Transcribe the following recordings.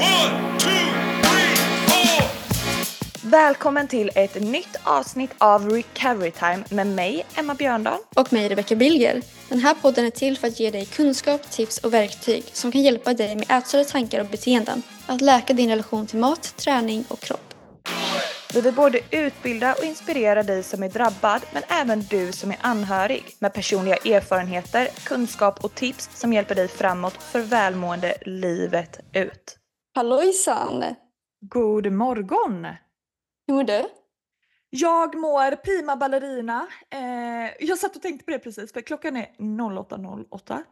One, two, three, four. Välkommen till ett nytt avsnitt av Recovery Time med mig, Emma Björndal. och mig Rebecca Bilger. Den här podden är till för att ge dig kunskap, tips och verktyg som kan hjälpa dig med ätstörda tankar och beteenden. Att läka din relation till mat, träning och kropp. Vi vill både utbilda och inspirera dig som är drabbad, men även du som är anhörig med personliga erfarenheter, kunskap och tips som hjälper dig framåt för välmående livet ut. Hallojsan! God morgon! Hur mår du? Jag mår prima ballerina. Eh, jag satt och tänkte på det precis för klockan är 08.08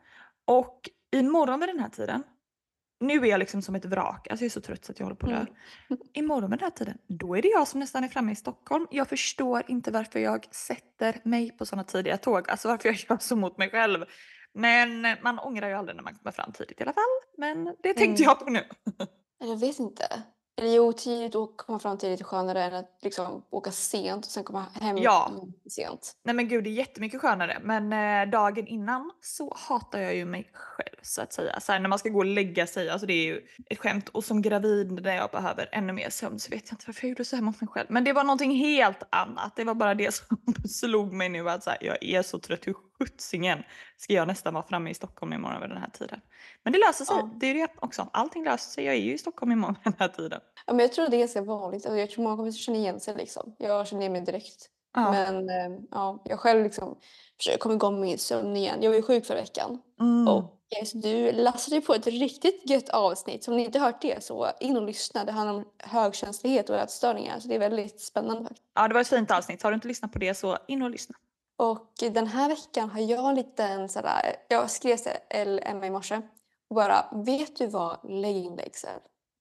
och imorgon vid den här tiden, nu är jag liksom som ett vrak, alltså jag är så trött så att jag håller på att dö. Mm. Imorgon vid den här tiden, då är det jag som nästan är framme i Stockholm. Jag förstår inte varför jag sätter mig på sådana tidiga tåg, alltså varför jag gör så mot mig själv. Men man ångrar ju aldrig när man kommer fram tidigt i alla fall. Men det tänkte Mm. jag på nu. Jag vet inte. Eller jo, tidigt och komma fram tidigt är skönare än att liksom åka sent och sen komma hem Ja. sent. Nej men gud det är jättemycket skönare men eh, dagen innan så hatar jag ju mig själv så att säga. Så här, när man ska gå och lägga sig, alltså det är ju ett skämt och som gravid när jag behöver ännu mer sömn så vet jag inte varför jag gjorde så här mot mig själv. Men det var någonting helt annat. Det var bara det som slog mig nu att så här, jag är så trött. Hur sjuttsingen ska jag nästan vara framme i Stockholm imorgon vid den här tiden? Men det löser sig. Ja. Det är det också. Allting löser sig. Jag är ju i Stockholm imorgon vid den här tiden. Ja, men jag tror det är ganska vanligt. Alltså, jag tror många kommer känna igen sig liksom. Jag känner igen mig direkt. Ja. Men eh, ja, jag själv liksom försöker komma igång med min sömn igen. Jag var ju sjuk förra veckan. Mm. Och eh, så du lassade på ett riktigt gött avsnitt. Så om ni inte hört det så in och lyssna. Det handlar om högkänslighet och ätstörningar. Så det är väldigt spännande. Ja det var ett fint avsnitt. Har du inte lyssnat på det så in och lyssna. Och den här veckan har jag en liten sådär. Jag skrev till Emma i morse. Och bara, vet du vad legging legs är?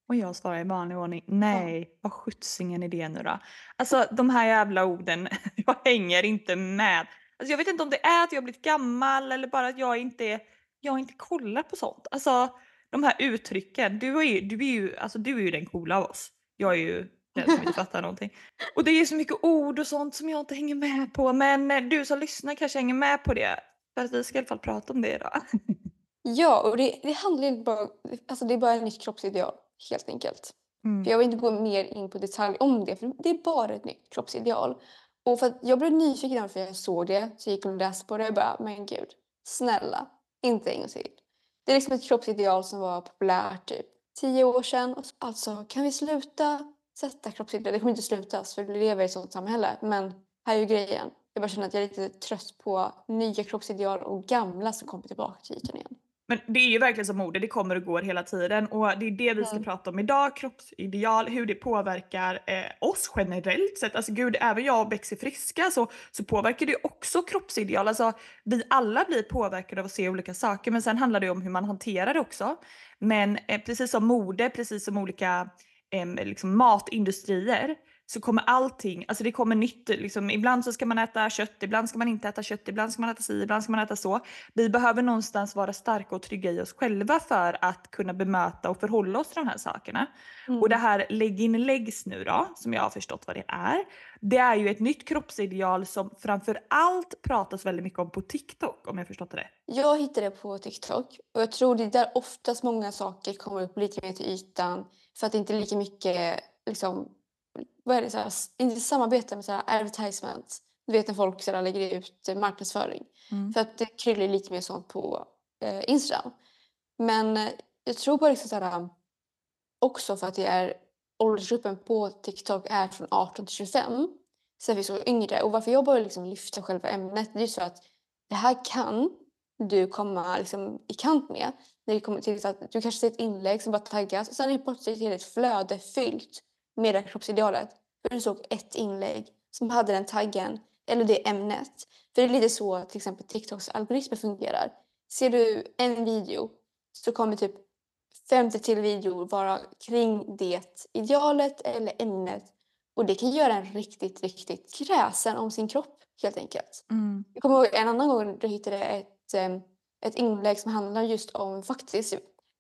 Och jag svarar i vanlig ordning, nej, vad sjuttsingen är det nu då? Alltså de här jävla orden, jag hänger inte med. Alltså, jag vet inte om det är att jag har blivit gammal eller bara att jag inte, jag inte kollar på sånt. Alltså de här uttrycken, du är ju, du är ju, alltså, du är ju den coola av oss. Jag är ju den som inte fattar någonting. Och det är så mycket ord och sånt som jag inte hänger med på. Men eh, du som lyssnar kanske hänger med på det. För att vi ska i alla fall prata om det idag. Ja, och det, det handlar ju bara, alltså det är bara ett nytt kroppsideal helt enkelt. Mm. För jag vill inte gå mer in på detalj om det, för det är bara ett nytt kroppsideal. Och för att jag blev nyfiken för jag såg det, så jag gick och läste på det och bara, men gud, snälla, inte en gång till. Det är liksom ett kroppsideal som var populärt typ tio år sedan. Alltså, kan vi sluta sätta kroppsideal? Det kommer inte slutas för vi lever i ett sånt samhälle. Men här är ju grejen. Jag bara känner att jag är lite trött på nya kroppsideal och gamla som kommer tillbaka till ytan igen. Men det är ju verkligen som mode, det kommer och går hela tiden och det är det vi ska Mm. prata om idag, kroppsideal, hur det påverkar eh, oss generellt sett. Alltså gud, även jag och Bex är friska så, så påverkar det ju också kroppsideal. Alltså vi alla blir påverkade av att se olika saker men sen handlar det om hur man hanterar det också. Men eh, precis som mode, precis som olika liksom matindustrier så kommer allting, alltså det kommer nytt. Liksom, ibland så ska man äta kött, ibland ska man inte äta kött, ibland ska man äta si, ibland ska man äta så. Vi behöver någonstans vara starka och trygga i oss själva för att kunna bemöta och förhålla oss till de här sakerna. Och det här lägg in legs nu då, som jag har förstått vad det är. Det är ju ett nytt kroppsideal som framför allt pratas väldigt mycket om på TikTok om jag förstått det rätt. Jag hittade på TikTok och jag tror det är där oftast många saker kommer upp lite mer till ytan för att det inte är lika mycket liksom, vad är det, så här, inte samarbete med så här advertisements. Du vet när folk så här, lägger ut eh, marknadsföring. Mm. För att det kryllar lite mer sånt på eh, Instagram. Men eh, jag tror bara liksom så här, också för att det är åldersgruppen på TikTok är från 18 till 25. Så är vi så yngre. Och varför jag bara liksom lyfter själva ämnet det är så att det här kan du komma liksom i kant med. När det kommer till att du kanske ser ett inlägg som bara taggas och sen är plötsligt det ett flöde fyllt med det här kroppsidealet. För du såg ett inlägg som hade den taggen eller det ämnet. För det är lite så till exempel TikToks algoritmer fungerar. Ser du en video så kommer typ 50 till videor vara kring det idealet eller ämnet. Och det kan göra en riktigt, riktigt kräsen om sin kropp helt enkelt. Mm. Jag kommer ihåg en annan gång då jag hittade ett, em, ett inlägg som handlar just om faktiskt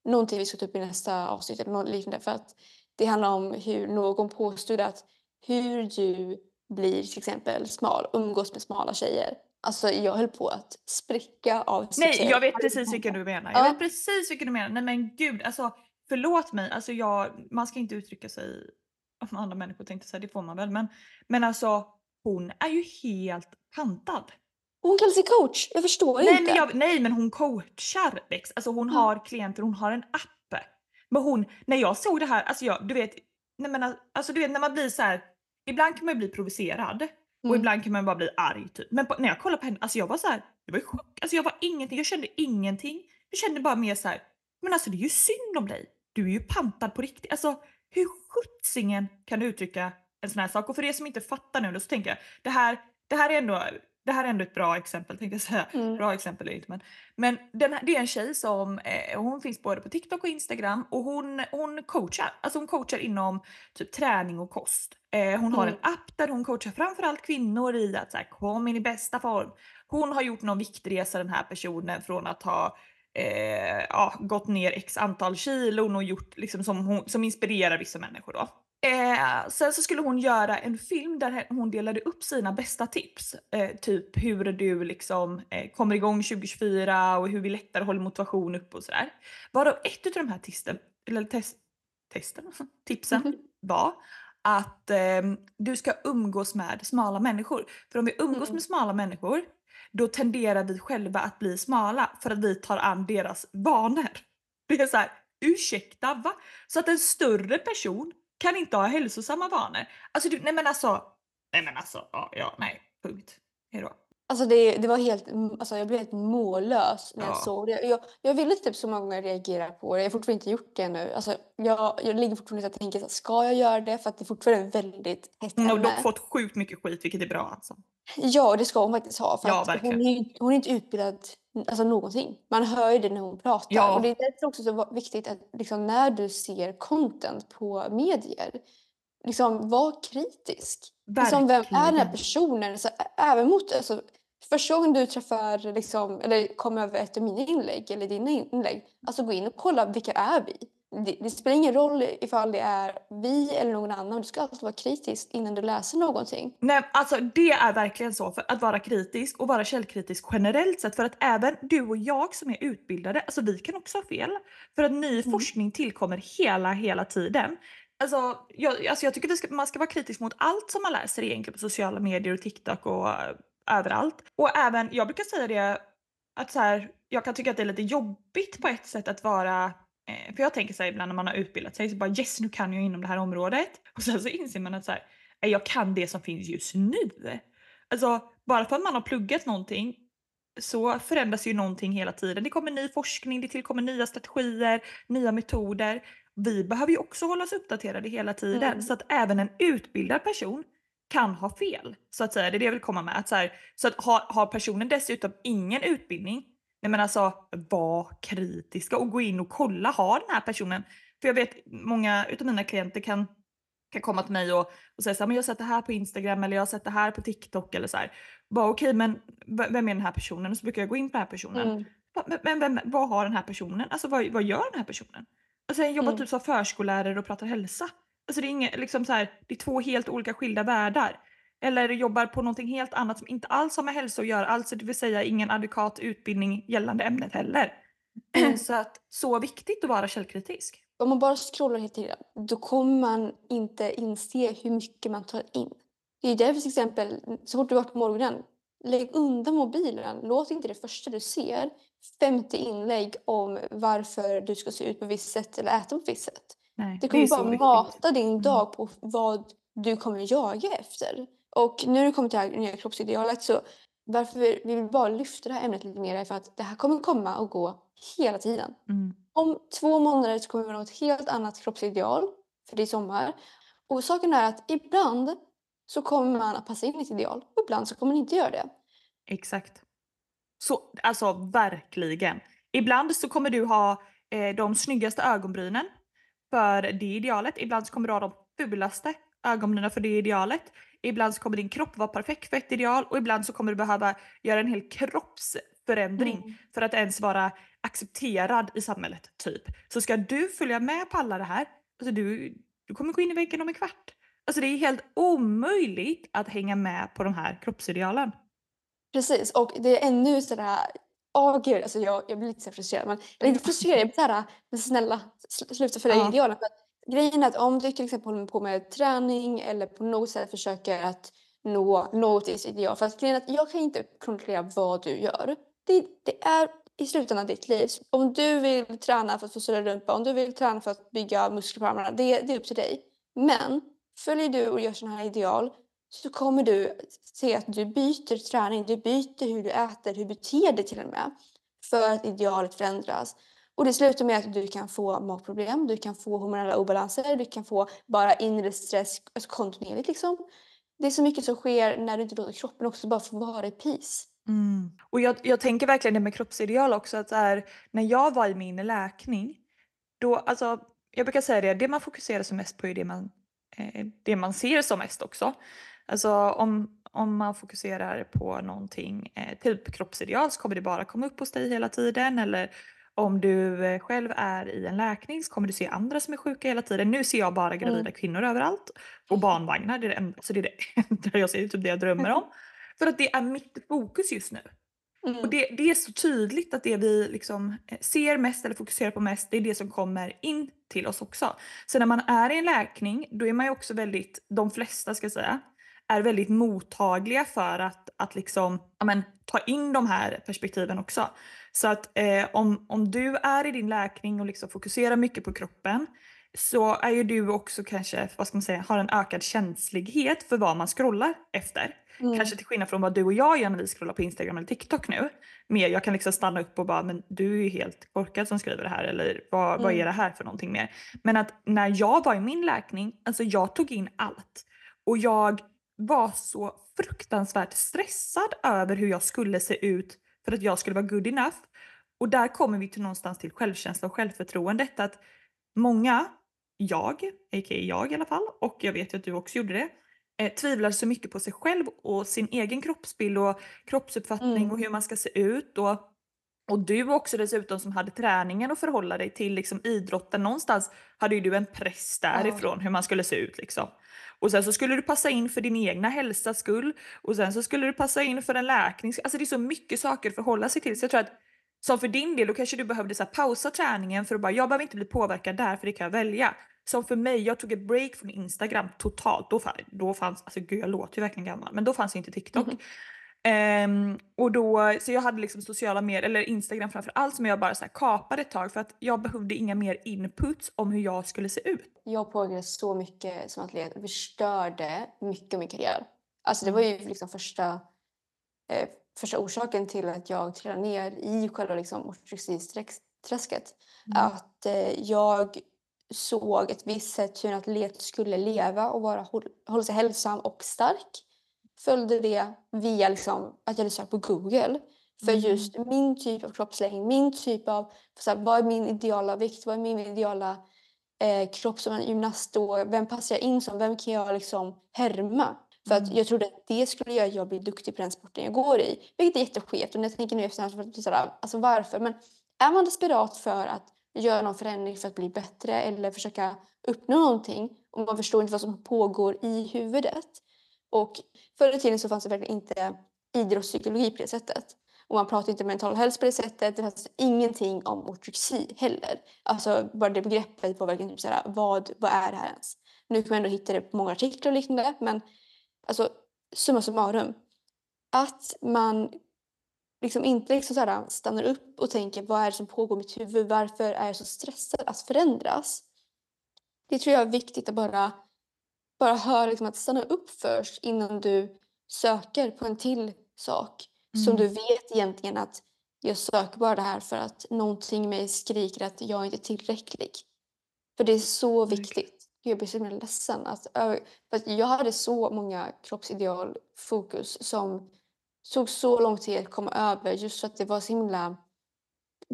någonting vi ska ta upp i nästa avsnitt eller något liknande. För att det handlar om hur någon påstod att hur du blir till exempel smal, umgås med smala tjejer. Alltså jag höll på att spricka av Nej, jag vet precis vilken du menar. Jag Ja. vet precis vilken du menar. Nej men gud, alltså förlåt mig, alltså jag, man ska inte uttrycka sig om andra människor tänkte säga, det får man väl. Men, men alltså hon är ju helt pantad. Hon kallar sig coach. Jag förstår Nej inte. men, jag, nej men hon coachar Bex. Alltså hon Ja. har klienter, hon har en app. Men hon, när jag såg det här, alltså jag, du vet, nej men alltså du vet när man blir så här. ibland kan man ju bli provocerad och Mm. ibland kan man bara bli arg typ. Men på, när jag kollade på henne, alltså jag var så här, jag var i chock. Alltså jag var ingenting, jag kände ingenting. Jag kände bara mer så här, men alltså det är ju synd om dig. Du är ju pantad på riktigt. Alltså hur sjuttsingen kan du uttrycka en sån här sak? Och för er som inte fattar nu då så tänker jag, det här, det här är ändå det här är ändå ett bra exempel tänkte jag säga. Mm. Bra exempel är inte men. Men den här, det är en tjej som, eh, hon finns både på TikTok och Instagram och hon, hon coachar. Alltså hon coachar inom typ träning och kost. Eh, hon har en Mm. app där hon coachar framförallt kvinnor i att så här, kom in i bästa form. Hon har gjort någon viktresa den här personen från att ha eh, ja, gått ner x antal kilon och gjort liksom som, hon, som inspirerar vissa människor då. Eh, sen så skulle hon göra en film där hon delade upp sina bästa tips. Eh, typ hur du liksom eh, kommer igång 2024 och hur vi lättare håller motivation uppe och sådär. Varav ett av de här testen, eller test, testen, tipsen Mhm. var att ehm, du ska umgås med smala människor. För om vi umgås Mm. med smala människor då tenderar vi själva att bli smala för att vi tar an deras vanor. Det är så här, ursäkta va? Så att en större person kan inte ha hälsosamma vanor. Alltså du, nej men alltså, nej men alltså, ja, ja nej, punkt. Hejdå. Alltså det, det var helt, alltså jag blev helt mållös när jag Ja. såg det. Jag, jag ville typ så många gånger reagera på det. Jag har fortfarande inte gjort det nu. Alltså jag, jag ligger fortfarande och tänker, så ska jag göra det? För att det är fortfarande ett väldigt hett Hon har dock fått sjukt mycket skit vilket är bra alltså. Ja, det ska hon faktiskt ha. För Ja, hon, är, hon är inte utbildad alltså, någonting. Man hör ju det när hon pratar. Ja. Och det är därför också så viktigt att liksom, när du ser content på medier, liksom, var kritisk. Liksom, vem är den här personen? Så, ä- även mot, alltså, första gången du träffar, liksom, eller kommer över ett av mina inlägg eller dina inlägg, alltså gå in och kolla vilka är vi? Det, det spelar ingen roll ifall det är vi eller någon annan. Du ska alltid vara kritisk innan du läser någonting. Nej, alltså det är verkligen så för att vara kritisk och vara källkritisk generellt sett för att även du och jag som är utbildade, alltså vi kan också ha fel. För att ny Mm. forskning tillkommer hela, hela tiden. Alltså jag, alltså jag tycker ska, man ska vara kritisk mot allt som man läser egentligen på sociala medier och TikTok och eh, överallt. Och även, jag brukar säga det att så här, jag kan tycka att det är lite jobbigt på ett sätt att vara för jag tänker så här ibland när man har utbildat sig så bara yes nu kan jag inom det här området. Och sen så inser man att så här, "Nej, jag kan det som finns just nu. Alltså bara för att man har pluggat någonting så förändras ju någonting hela tiden. Det kommer ny forskning, det tillkommer nya strategier, nya metoder. Vi behöver ju också hålla oss uppdaterade hela tiden Mm. så att även en utbildad person kan ha fel. Så att säga, det är det jag vill komma med. Att så här, så att har, har personen dessutom ingen utbildning, nej men alltså var kritiska och gå in och kolla, har den här personen, för jag vet många utav mina klienter kan, kan komma till mig och, och säga så här, men jag har sett det här på Instagram eller jag har sett det här på TikTok eller så här. Bara okej men v- vem är den här personen? Och så brukar jag gå in på den här personen. Mm. Men, men vem, vad har den här personen? Alltså vad, vad gör den här personen? Alltså jag jobbar Mm. typ som förskollärare och pratar hälsa. Alltså det är, inget, liksom så här, det är två helt olika skilda världar. Eller jobbar på någonting helt annat som inte alls har med hälsa att göra. Alltså det vill säga ingen adekvat utbildning gällande ämnet heller. Mm. Så att så viktigt att vara källkritisk. Om man bara scrollar hela tiden, då kommer man inte inse hur mycket man tar in. Det är därför till exempel, så fort du vaknar på morgonen, lägg undan mobilen. Låt inte det första du ser 50 inlägg om varför du ska se ut på visst sätt eller äta på visst sätt. Nej, Det kommer så bara viktigt. mata din Mm. dag på vad du kommer jaga efter. Och nu när det kommer till det här nya kroppsidealet så varför vi vi vill bara lyfta det här ämnet lite mer är för att det här kommer komma och gå hela tiden. Mm. Om två månader så kommer vi ha ett helt annat kroppsideal, för det är sommar. Och saken är att ibland så kommer man att passa in i ett ideal och ibland så kommer man inte göra det. Exakt. Så, alltså verkligen. Ibland så kommer du ha eh, de snyggaste ögonbrynen för det idealet. Ibland så kommer du ha de fulaste ögonbrynen för det idealet. Ibland så kommer din kropp vara perfekt för ett ideal och ibland så kommer du behöva göra en hel kroppsförändring Mm. för att ens vara accepterad i samhället. typ. Så ska du följa med på alla det här, alltså du, du kommer gå in i väggen om en kvart. Alltså det är helt omöjligt att hänga med på de här kroppsidealen. Precis, och det är ännu sådär Åh gud, alltså jag, jag blir lite frustrerad. Men, eller inte frustrerad, jag blir såhär, men snälla sl- sluta följa Ja. idealen. Grejen är att om du till exempel håller på med träning eller på något sätt försöker att nå något i sitt ideal. För att grejen är att jag kan inte kontrollera vad du gör. Det, det är i slutändan ditt liv. Om du vill träna för att få större rumpa, om du vill träna för att bygga muskler på armarna, det, det är upp till dig. Men följer du och gör sådana här ideal så kommer du se att du byter träning, du byter hur du äter, hur du beter dig till och med. För att idealet förändras. Och det slutar med att du kan få magproblem, du kan få hormonella obalanser, du kan få bara inre stress alltså kontinuerligt liksom. Det är så mycket som sker när du inte låter kroppen också bara få vara i peace. Mm. Och jag, jag tänker verkligen det med kroppsideal också att här, när jag var i min läkning, då, alltså, jag brukar säga det, det man fokuserar som mest på är det man, eh, det man ser som mest också. Alltså om, om man fokuserar på någonting, eh, typ kroppsideal, så kommer det bara komma upp hos dig hela tiden. Eller om du eh, själv är i en läkning så kommer du se andra som är sjuka hela tiden. Nu ser jag bara gravida Mm. kvinnor överallt och barnvagnar. Det är det enda, så det är det enda jag ser, typ det jag drömmer om. För att det är mitt fokus just nu. Och Mm. det, det är så tydligt att det vi liksom eh, ser mest eller fokuserar på mest, det är det som kommer in till oss också. Så när man är i en läkning, då är man ju också väldigt, de flesta ska jag säga, är väldigt mottagliga för att, att liksom, ja, men, ta in de här perspektiven också. Så att eh, om, om du är i din läkning och liksom fokuserar mycket på kroppen så är ju du också kanske, vad ska man säga, har en ökad känslighet för vad man scrollar efter. Mm. Kanske till skillnad från vad du och jag gör när vi scrollar på Instagram eller TikTok nu. Mer, jag kan liksom stanna upp och bara, men du är ju helt korkad som skriver det här eller vad, vad är Mm. det här för någonting mer? Men att när jag var i min läkning, alltså jag tog in allt. Och jag var så fruktansvärt stressad över hur jag skulle se ut för att jag skulle vara good enough. Och där kommer vi till någonstans till självkänsla och självförtroendet att många, jag, a.k.a. jag i alla fall, och jag vet ju att du också gjorde det, eh, tvivlar så mycket på sig själv och sin egen kroppsbild och kroppsuppfattning Mm. och hur man ska se ut. Och, och du också dessutom som hade träningen att förhålla dig till liksom idrotten. Någonstans hade ju du en press därifrån hur man skulle se ut. Liksom. Och sen så skulle du passa in för din egna hälsas skull. Och sen så skulle du passa in för en läkning. Alltså det är så mycket saker att förhålla sig till. Så jag tror att som för din del, då kanske du behövde så här, pausa träningen för att bara, jag behöver inte bli påverkad där för det kan jag välja. Som för mig, jag tog ett break från Instagram totalt. Då, då fanns, alltså gud jag låter ju verkligen gammal, men då fanns ju inte TikTok. Mhm. Ehm, och då, så jag hade liksom sociala medier, eller Instagram framför allt, som jag bara så här kapade ett tag för att jag behövde inga mer inputs om hur jag skulle se ut. Jag påverkades så mycket som atlet och förstörde mycket av min karriär. Alltså det var ju liksom första, eh, första orsaken till att jag trillade ner i själva liksom ortodoxiträsket. Mm. Att eh, jag såg ett visst sätt hur en atlet skulle leva och vara, håll, hålla sig hälsam och stark. Följde det via liksom, att jag hade sökt på Google. För Mm. just min typ av kroppslängd, min typ av, så här, vad är min ideala vikt, vad är min ideala eh, kropp som en gymnast då? Vem passar jag in som? Vem kan jag liksom härma? För att Mm. jag trodde att det skulle göra att jag blir duktig på den sporten jag går i. Vilket är jätteskevt. Och när jag tänker nu efterhand så blir det alltså varför? Men är man desperat för att göra någon förändring för att bli bättre eller försöka uppnå någonting och man förstår inte vad som pågår i huvudet. Och förr i tiden så fanns det verkligen inte idrottspsykologi på det sättet. Och man pratade inte mental hälsa på det sättet. Det fanns ingenting om ortodoxi heller. Alltså bara det begreppet var verkligen typ såhär, vad, vad är det här ens? Nu kan man ändå hitta det på många artiklar och liknande. Men alltså summa summarum. Att man liksom inte liksom såhär, stannar upp och tänker vad är det som pågår i mitt huvud? Varför är jag så stressad att förändras? Det tror jag är viktigt att bara, bara höra liksom, att stanna upp först innan du söker på en till sak som Mm. du vet egentligen att jag söker bara det här för att någonting i mig skriker att jag inte är tillräcklig. För det är så viktigt. Jag blir så himla ledsen. Att, för jag hade så många kroppsidealfokus som tog så lång tid att komma över just för att det var så himla...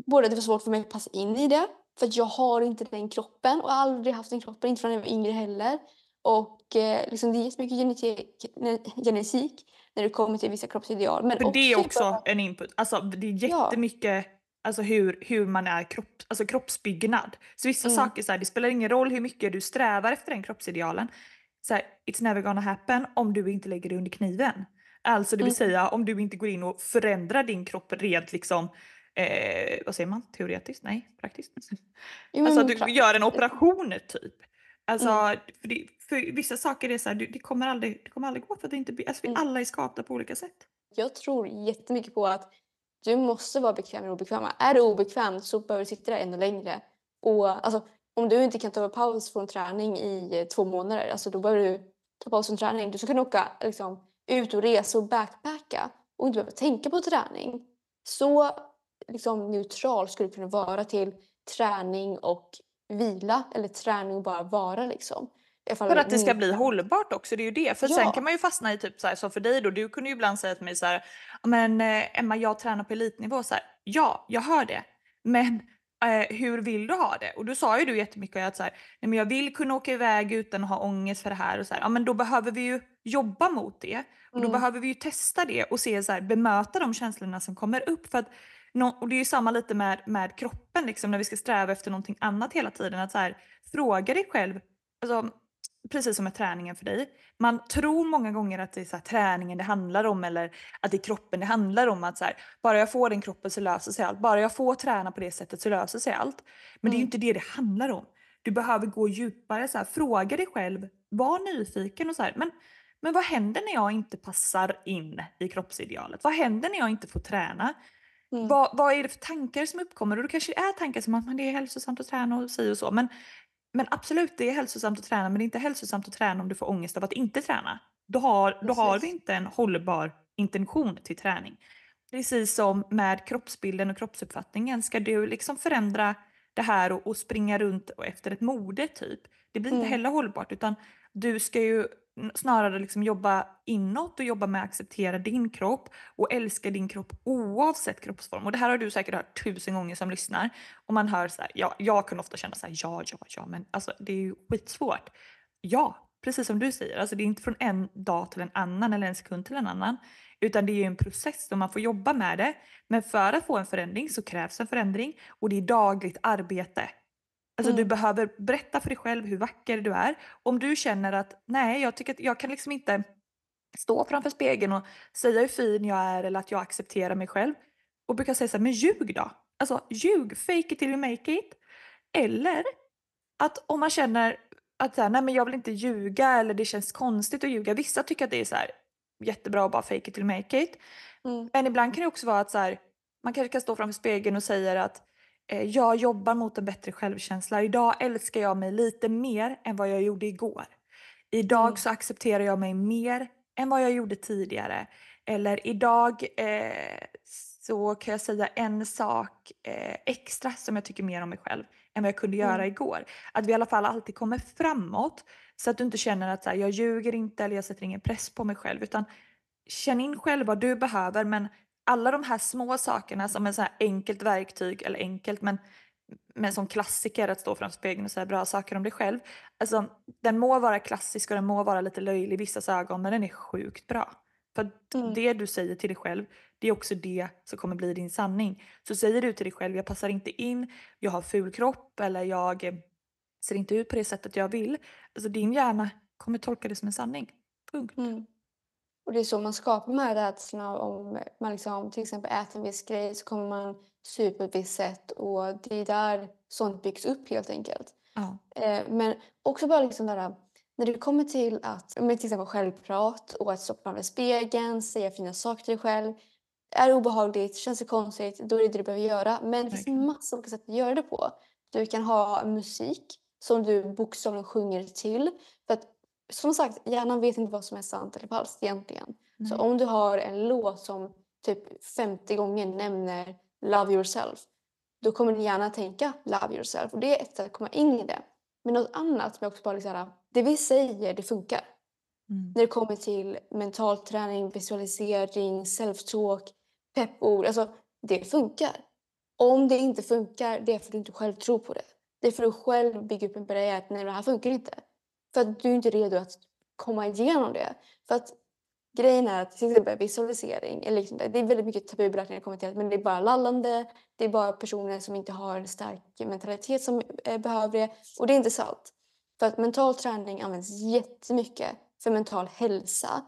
Både det var svårt för mig att passa in i det, för jag har inte den kroppen och aldrig haft den kroppen, inte från jag var yngre heller. Och eh, liksom, det är jättemycket genetik, ne- genetik när det kommer till vissa kroppsideal. Men För det är bara- också en input. Alltså det är Ja. jättemycket alltså, hur, hur man är kropp, alltså, kroppsbyggnad. Så vissa Mm. saker, så här, det spelar ingen roll hur mycket du strävar efter den kroppsidealen. Så här, it's never gonna happen om du inte lägger dig under kniven. Alltså det vill Mm. säga om du inte går in och förändrar din kropp rent liksom, eh, vad säger man, teoretiskt? Nej, praktiskt? Jo, Alltså att du pra- gör en operation typ. Alltså, Mm. för, det, för vissa saker är så här, det kommer aldrig, det kommer aldrig gå för att det inte blir, alltså vi Mm. alla är skapta på olika sätt. Jag tror jättemycket på att du måste vara bekväm med det obekväma. Är du obekväm så behöver du sitta där ännu längre. Och alltså, om du inte kan ta paus från träning i eh, två månader, alltså, då behöver du ta paus från träning. Du ska kunna åka liksom, ut och resa och backpacka och inte behöva tänka på träning. Så liksom, neutral skulle du kunna vara till träning och vila eller träning och bara vara. Liksom. För att det ska bli hållbart också, det är ju det. För sen Ja. kan man ju fastna i typ så här, som för dig då, du kunde ju ibland säga till mig så här, men eh, Emma jag tränar på elitnivå så här, ja jag hör det, men eh, hur vill du ha det? Och då sa ju du jättemycket att så här, nej men jag vill kunna åka iväg utan att ha ångest för det här och så här, ja men då behöver vi ju jobba mot det och då Mm. behöver vi ju testa det och se så här, bemöta de känslorna som kommer upp för att nå- och det är ju samma lite med, med kroppen liksom när vi ska sträva efter någonting annat hela tiden att så här, fråga dig själv alltså, precis som med träningen för dig. Man tror många gånger att det är så träningen det handlar om eller att det är kroppen det handlar om. Att så här, bara jag får den kroppen så löser sig allt. Bara jag får träna på det sättet så löser sig allt. Men det är ju Mm. inte det det handlar om. Du behöver gå djupare. Så här, fråga dig själv, var nyfiken och så här. Men, men vad händer när jag inte passar in i kroppsidealet? Vad händer när jag inte får träna? Mm. Vad, vad är det för tankar som uppkommer? Och då kanske det är tankar som att det är hälsosamt att träna och si och så. Men, men absolut, det är hälsosamt att träna men det är inte hälsosamt att träna om du får ångest av att inte träna. Då har, då har vi inte en hållbar intention till träning. Precis som med kroppsbilden och kroppsuppfattningen. Ska du liksom förändra det här och, och springa runt och efter ett mode typ. Det blir inte Mm. heller hållbart utan du ska ju snarare liksom jobba inåt och jobba med att acceptera din kropp och älska din kropp oavsett kroppsform. Och det här har du säkert hört tusen gånger som lyssnar. Och man hör så här, ja, jag kunde ofta känna så här, ja, ja, ja, men alltså det är ju skitsvårt. Ja, precis som du säger, alltså det är inte från en dag till en annan eller en sekund till en annan. Utan det är ju en process och man får jobba med det. Men för att få en förändring så krävs en förändring och det är dagligt arbete. Alltså du Mm. behöver berätta för dig själv hur vacker du är. Om du känner att nej, jag tycker jag kan liksom inte stå framför spegeln och säga hur fin jag är eller att jag accepterar mig själv. Och brukar säga så här, men ljug då. Alltså ljug, fake it till you make it. Eller att om man känner att så här, nej men jag vill inte ljuga eller det känns konstigt att ljuga. Vissa tycker att det är så här, jättebra att bara fake it till you make it. Mm. Men ibland kan det också vara att så här, man kanske kan stå framför spegeln och säga att jag jobbar mot en bättre självkänsla. Idag älskar jag mig lite mer än vad jag gjorde igår. Idag Mm. så accepterar jag mig mer än vad jag gjorde tidigare. Eller idag eh, så kan jag säga en sak eh, extra som jag tycker mer om mig själv än vad jag kunde göra Mm. igår. Att vi i alla fall alltid kommer framåt så att du inte känner att så här, jag ljuger inte eller jag sätter ingen press på mig själv utan känn in själv vad du behöver men alla de här små sakerna som en så enkelt verktyg, eller enkelt men, men som klassiker att stå framför spegeln och säga bra saker om dig själv. Alltså, den må vara klassisk och den må vara lite löjlig i vissa ögon men den är sjukt bra. För Mm. det du säger till dig själv det är också det som kommer bli din sanning. Så säger du till dig själv jag passar inte in, jag har ful kropp eller jag ser inte ut på det sättet jag vill. Alltså din hjärna kommer tolka det som en sanning. Punkt. Mm. Och det är så man skapar de här rädslorna om man liksom till exempel äter en viss grej så kommer man se ut på ett visst sätt och det är där sånt byggs upp helt enkelt. Ja. Eh, men också bara liksom där, när det kommer till att med till exempel självprat och att stå framför spegeln, säga fina saker till dig själv. Är det obehagligt, känns det konstigt, då är det det du behöver göra. Men det finns Verkligen. massa olika sätt att göra det på. Du kan ha musik som du bokstavligen sjunger till. För att som sagt, hjärnan vet inte vad som är sant eller falskt egentligen. Så Nej. om du har en låt som typ 50 gånger nämner Love yourself. Då kommer din hjärna tänka Love yourself. Och det är ett sätt att komma in i det. Men något annat som jag också bara liksom, så det vi säger, det funkar. Mm. När det kommer till mental träning, visualisering, self-talk, peppord. Alltså, det funkar. Om det inte funkar, det är för att du inte själv tror på det. Det är för att du själv bygger upp en barriär att nej, det här funkar inte. För att du är inte redo att komma igenom det. För att grejen är att till exempel visualisering, eller liksom det, det är väldigt mycket tabubelagt när det kommer till men det är bara lallande, det är bara personer som inte har en stark mentalitet som eh, behöver det. Och det är inte sant. För att mental träning används jättemycket för mental hälsa.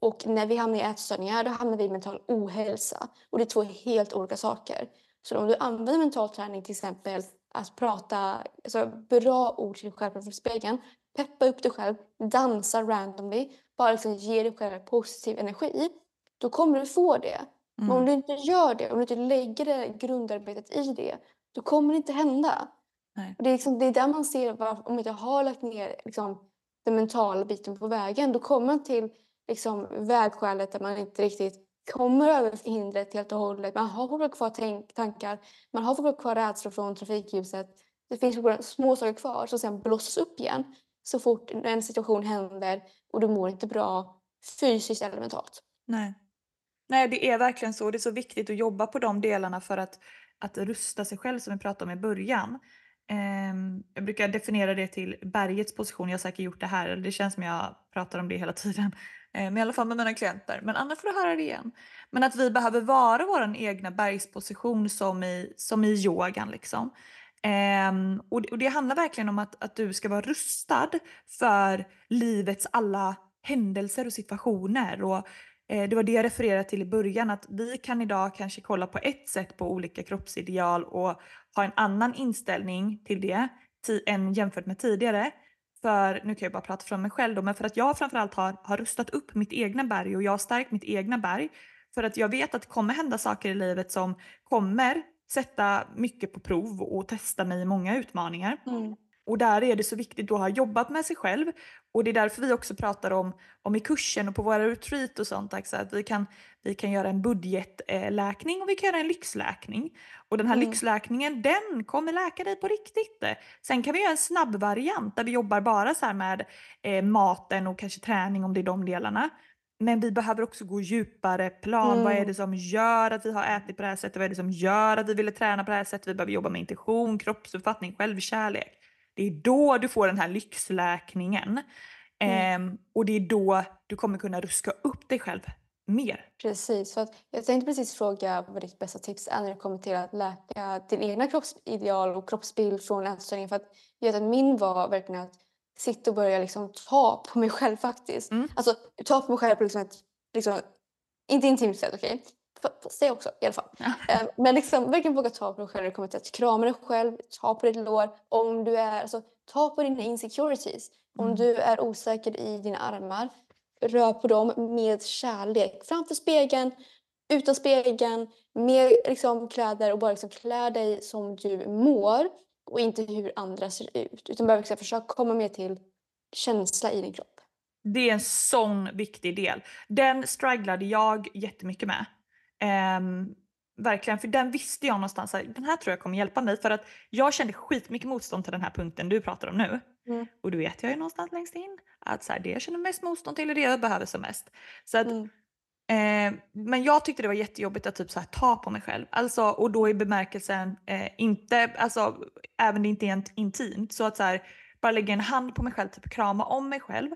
Och när vi hamnar i ätstörningar då hamnar vi i mental ohälsa. Och det är två helt olika saker. Så om du använder mental träning till exempel att prata alltså, bra ord till dig själv framför spegeln, peppa upp dig själv, dansa randomly, bara liksom ge dig själv positiv energi, då kommer du få det. Men om Mm. du inte gör det, om du inte lägger det grundarbetet i det, då kommer det inte hända. Det, är liksom, det är där man ser var, om man inte har lagt ner liksom, den mentala biten på vägen, då kommer man till liksom, vägskälet där man inte riktigt kommer över hindret helt och hållet. Man har fortfarande kvar tänk, tankar, man har fortfarande kvar rädslor från trafikljuset. Det finns små saker kvar som sen blossas upp igen så fort en situation händer och du mår inte bra fysiskt eller mentalt. Nej. Nej, det är verkligen så. Det är så viktigt att jobba på de delarna för att, att rusta sig själv som vi pratade om i början. Ehm, jag brukar definiera det till bergets position. Jag har säkert gjort det här, det känns som jag pratar om det hela tiden. Eh, Men i alla fall med mina klienter. Men annars får du höra det igen. Men att vi behöver vara vår egna bergsposition som i, som i yogan. Liksom. Um, och, det- och det handlar verkligen om att, att du ska vara rustad för livets alla händelser och situationer. Och, eh, det var det jag refererade till i början, att vi kan idag kanske kolla på ett sätt på olika kroppsideal och ha en annan inställning till det ti- än jämfört med tidigare. För, nu kan jag bara prata från mig själv då, men för att jag framförallt har, har rustat upp mitt egna berg och jag har stärkt mitt egna berg. För att jag vet att det kommer hända saker i livet som kommer sätta mycket på prov och testa mig i många utmaningar. Och där är det så viktigt att ha jobbat med sig själv. Och det är därför vi också pratar om, om i kursen och på våra retreat och sånt, att vi kan, vi kan göra en budgetläkning och vi kan göra en lyxläkning. Och den här Mm. lyxläkningen, den kommer läka dig på riktigt. Sen kan vi göra en snabb variant där vi jobbar bara så med eh, maten och kanske träning om det är de delarna. Men vi behöver också gå djupare plan. Vad är Mm. det som gör att vi har ätit på det här sättet? Vad är det som gör att vi ville träna på det här sättet? Vi behöver jobba med intention, kroppsuppfattning, självkärlek. Det är då du får den här lyxläkningen. Mm. Ehm, och det är då du kommer kunna ruska upp dig själv mer. Precis, för att jag tänkte precis fråga vad ditt bästa tips är när det kommer till att läka din egna kroppsideal och kroppsbild från ätstörningen. För att jag vet att min var verkligen att sitta och börja liksom ta på mig själv faktiskt. Mm. Alltså ta på mig själv på liksom ett, liksom, inte intimt sätt, okej? Okay? Säg också i alla fall. Ja. Eh, Men liksom verkligen våga ta på dig själv när det kommer till att krama dig själv, ta på ditt lår. Om du är, alltså, ta på dina insecurities. Om Mm. du är osäker i dina armar, rör på dem med kärlek. Framför spegeln, utan spegeln, med liksom, kläder och bara liksom, klä dig som du mår och inte hur andra ser ut. Utan bara liksom, försök komma mer till känsla i din kropp. Det är en sån viktig del. Den strugglade jag jättemycket med. Ehm, verkligen, för den visste jag någonstans att den här tror jag kommer hjälpa mig. För att jag kände skitmycket motstånd till den här punkten du pratar om nu. Mm. Och du vet jag ju någonstans längst in att så här, det jag känner mest motstånd till är det jag behöver som mest. Så att, Mm. Eh, men jag tyckte det var jättejobbigt att typ så här, ta på mig själv. Alltså, och då i bemärkelsen, eh, inte, alltså, även det inte är int- intimt, så att så här, bara lägga en hand på mig själv, typ krama om mig själv.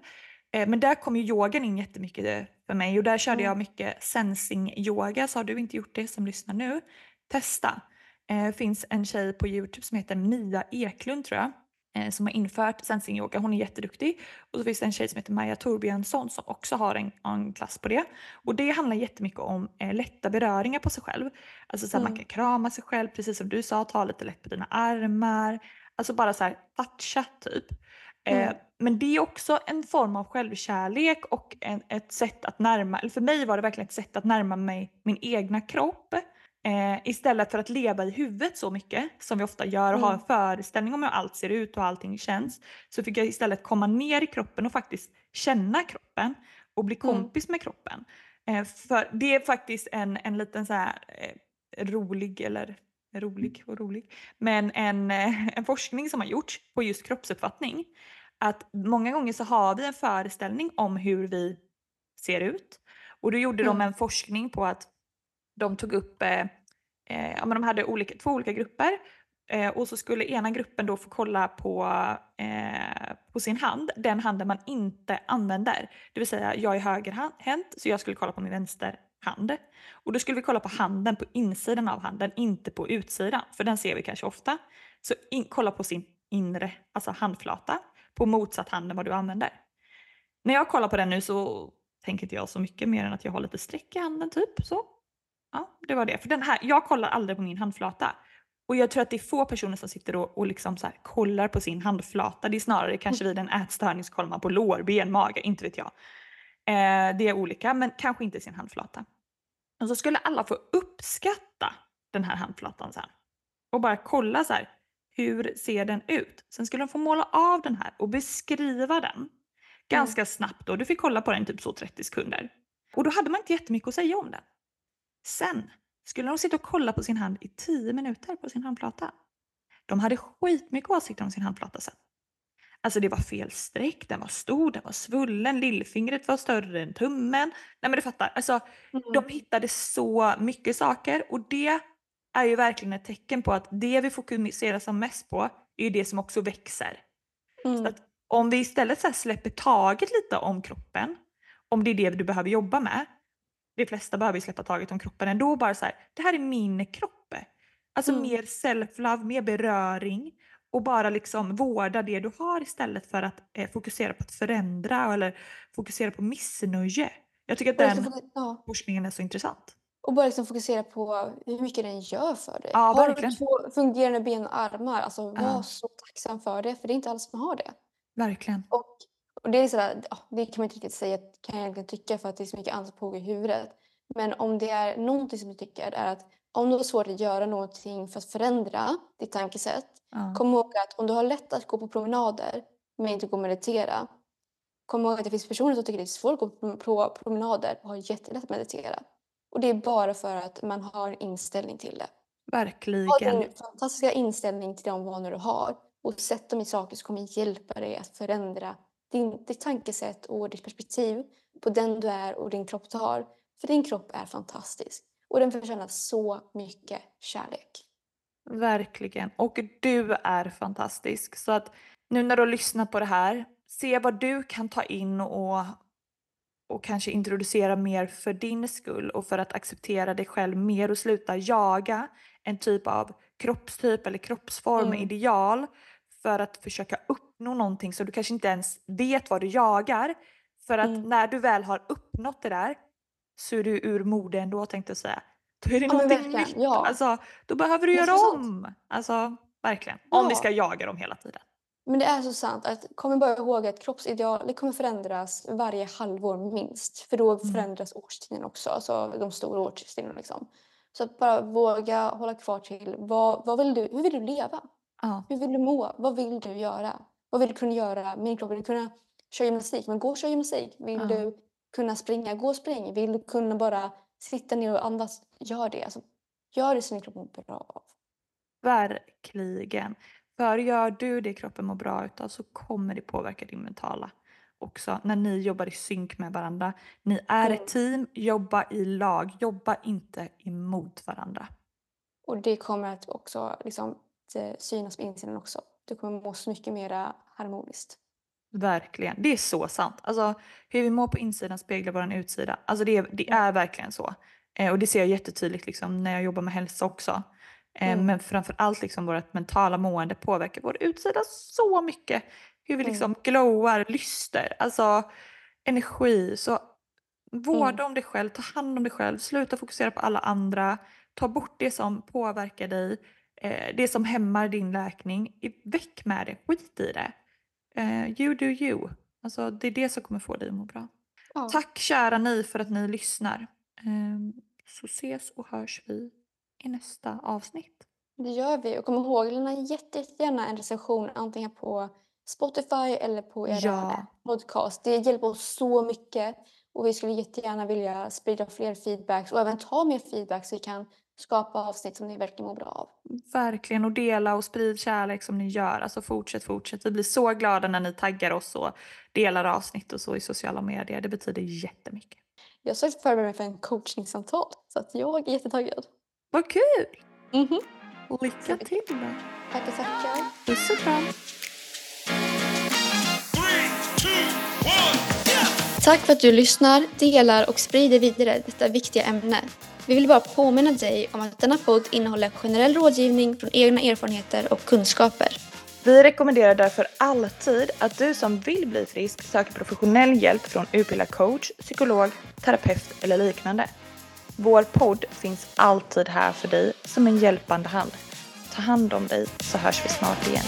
Eh, men där kom ju yogan in jättemycket eh, för mig och där körde Mm. jag mycket sensing yoga. Så har du inte gjort det som lyssnar nu, testa. Eh, finns en tjej på Youtube som heter Mia Eklund tror jag. Eh, Som har infört sensing yoga. Hon är jätteduktig. Och så finns det en tjej som heter Maja Torbjörnsson som också har en, en klass på det. Och det handlar jättemycket om eh, lätta beröringar på sig själv. Alltså så här, man Mm. kan krama sig själv, precis som du sa, ta lite lätt på dina armar. Alltså bara så här toucha typ. Eh, Mm. men det är också en form av självkärlek och en, ett sätt att närma, eller för mig var det verkligen ett sätt att närma mig min egna kropp. Eh, istället för att leva i huvudet så mycket som vi ofta gör och ha en Mm. föreställning om hur allt ser ut och allting känns. Så fick jag istället komma ner i kroppen och faktiskt känna kroppen och bli Mm. kompis med kroppen. Eh, för det är faktiskt en, en liten så här eh, rolig, eller rolig och rolig, men en, eh, en forskning som har gjorts på just kroppsuppfattning. Att många gånger så har vi en föreställning om hur vi ser ut. Och då gjorde de Mm. en forskning på att de tog upp, eh, eh, ja, men de hade olika, två olika grupper eh, och så skulle ena gruppen då få kolla på, eh, på sin hand, den handen man inte använder. Det vill säga jag är högerhänt så jag skulle kolla på min vänsterhand. Och då skulle vi kolla på handen på insidan av handen, inte på utsidan, för den ser vi kanske ofta. Så in, kolla på sin inre, alltså handflata, på motsatt hand än vad du använder. När jag kollar på den nu så tänker inte jag så mycket mer än att jag har lite streck i handen typ så. Ja, det var det. För den här, jag kollar aldrig på min handflata. Och jag tror att det är få personer som sitter och, och liksom så kollar på sin handflata. Det är snarare kanske vid en ätstörning så kollar man på lårben, mage, inte vet jag. Eh, det är olika, men kanske inte sin handflata. Och så skulle alla få uppskatta den här handflatan sen. Och bara kolla så här, hur ser den ut? Sen skulle de få måla av den här och beskriva den ganska snabbt. Då. Du fick kolla på den typ så 30 sekunder. Och då hade man inte jättemycket att säga om den. Sen skulle de sitta och kolla på sin hand i 10 minuter på sin handflata. De hade skitmycket åsikter om sin handflata sen. Alltså det var fel streck, den var stor, den var svullen, lillfingret var större än tummen. Nej men du fattar, alltså de hittade så mycket saker och det är ju verkligen ett tecken på att det vi fokuserar som mest på är ju det som också växer. Mm. Så att om vi istället så släpper taget lite om kroppen, om det är det du behöver jobba med, de flesta behöver ju släppa taget om kroppen ändå, bara så här, det här är min kropp. Alltså Mm. mer self-love, mer beröring och bara liksom vårda det du har istället för att eh, fokusera på att förändra eller fokusera på missnöje. Jag tycker att den liksom, foku- ja. forskningen är så intressant. och bara liksom fokusera på hur mycket den gör för dig. Ja, har du två fungerande ben och armar, alltså var Ja. så tacksam för det. För det är inte alla som har det. Verkligen. Och, och det, är sådär, det kan man inte riktigt säga, kan jag egentligen tycka för att det är så mycket annat som pågår i huvudet. Men om det är någonting som jag tycker är att om du har svårt att göra någonting för att förändra ditt tankesätt. Ja. Kom ihåg att om du har lätt att gå på promenader men inte gå och meditera. Kom ihåg att det finns personer som tycker det är svårt att gå på pro- promenader och har jättelätt att meditera. Och det är bara för att man har inställning till det. Ha Verkligen. din fantastiska inställning till de vanor du har och sätt dem i saker som kommer hjälpa dig att förändra din, ditt tankesätt och ditt perspektiv på den du är och din kropp du har. För din kropp är fantastisk och den förtjänar så mycket kärlek. Verkligen. Och du är fantastisk. Så att nu när du har lyssnat på det här, se vad du kan ta in och, och kanske introducera mer för din skull och för att acceptera dig själv mer och sluta jaga en typ av kroppstyp eller kroppsform, Mm. ideal för att försöka uppnå någonting så du kanske inte ens vet vad du jagar. För att Mm. när du väl har uppnått det där så är du ur mode ändå tänkte jag säga. Då är det Ja, någonting nytt. ja. Alltså, då behöver du göra sant. om. Alltså verkligen. Om vi Ja. ska jaga dem hela tiden. Men det är så sant. att Kom bara ihåg att kroppsideal det kommer förändras varje halvår minst. För då Mm. förändras årstiden också. Alltså de stora årstiderna. Liksom. Så att bara våga hålla kvar till vad, vad vill du, hur vill du leva? Ja. Hur vill du må? Vad vill du göra? Vad vill du kunna göra med din kropp? Vill du kunna köra gymnastik? Men gå och kör gymnastik. Vill Ja. du kunna springa? Gå och spring. Vill du kunna bara sitta ner och andas? Gör det. Alltså, gör det som din kropp mår bra av. Verkligen. För gör du det kroppen mår bra utav så kommer det påverka din mentala också när ni jobbar i synk med varandra. Ni är Mm. ett team, jobba i lag, jobba inte emot varandra. Och det kommer att också liksom, synas på insidan också. Du kommer må så mycket mer harmoniskt. Verkligen. Det är så sant. Alltså, hur vi mår på insidan speglar vår utsida. Alltså, det, är, det Mm. är verkligen så. Eh, och det ser jag jättetydligt liksom, när jag jobbar med hälsa också. Eh, Mm. Men framför allt liksom, vårt mentala mående påverkar vår utsida så mycket. Hur vi Mm. liksom glowar, lyster, alltså energi. Så vårda Mm. om dig själv, ta hand om dig själv, sluta fokusera på alla andra. Ta bort det som påverkar dig, eh, det som hämmar din läkning. Väck med det, skit i det. Eh, you do you. Alltså, det är det som kommer få dig att må bra. Ja. Tack kära ni för att ni lyssnar. Ehm, så ses och hörs vi i nästa avsnitt. Det gör vi. Och kom ihåg, lämna jätte- jättegärna en recension antingen på Spotify eller på era Ja. podcast. Det hjälper oss så mycket. Och vi skulle jättegärna vilja sprida fler feedbacks och även ta mer feedback så vi kan skapa avsnitt som ni verkligen mår bra av. Verkligen och dela och sprid kärlek som ni gör. Alltså fortsätt, fortsätt. Vi blir så glada när ni taggar oss och delar avsnitt och så i sociala medier. Det betyder jättemycket. Jag ska förbereda mig för en coachningssamtal så att jag är jättetaggad. Vad kul! Mhm. Lycka till då. Tackar, tackar. Puss och kram. Tack för att du lyssnar, delar och sprider vidare detta viktiga ämne. Vi vill bara påminna dig om att denna podd innehåller generell rådgivning från egna erfarenheter och kunskaper. Vi rekommenderar därför alltid att du som vill bli frisk söker professionell hjälp från utbildad coach, psykolog, terapeut eller liknande. Vår podd finns alltid här för dig som en hjälpande hand. Ta hand om dig så hörs vi snart igen.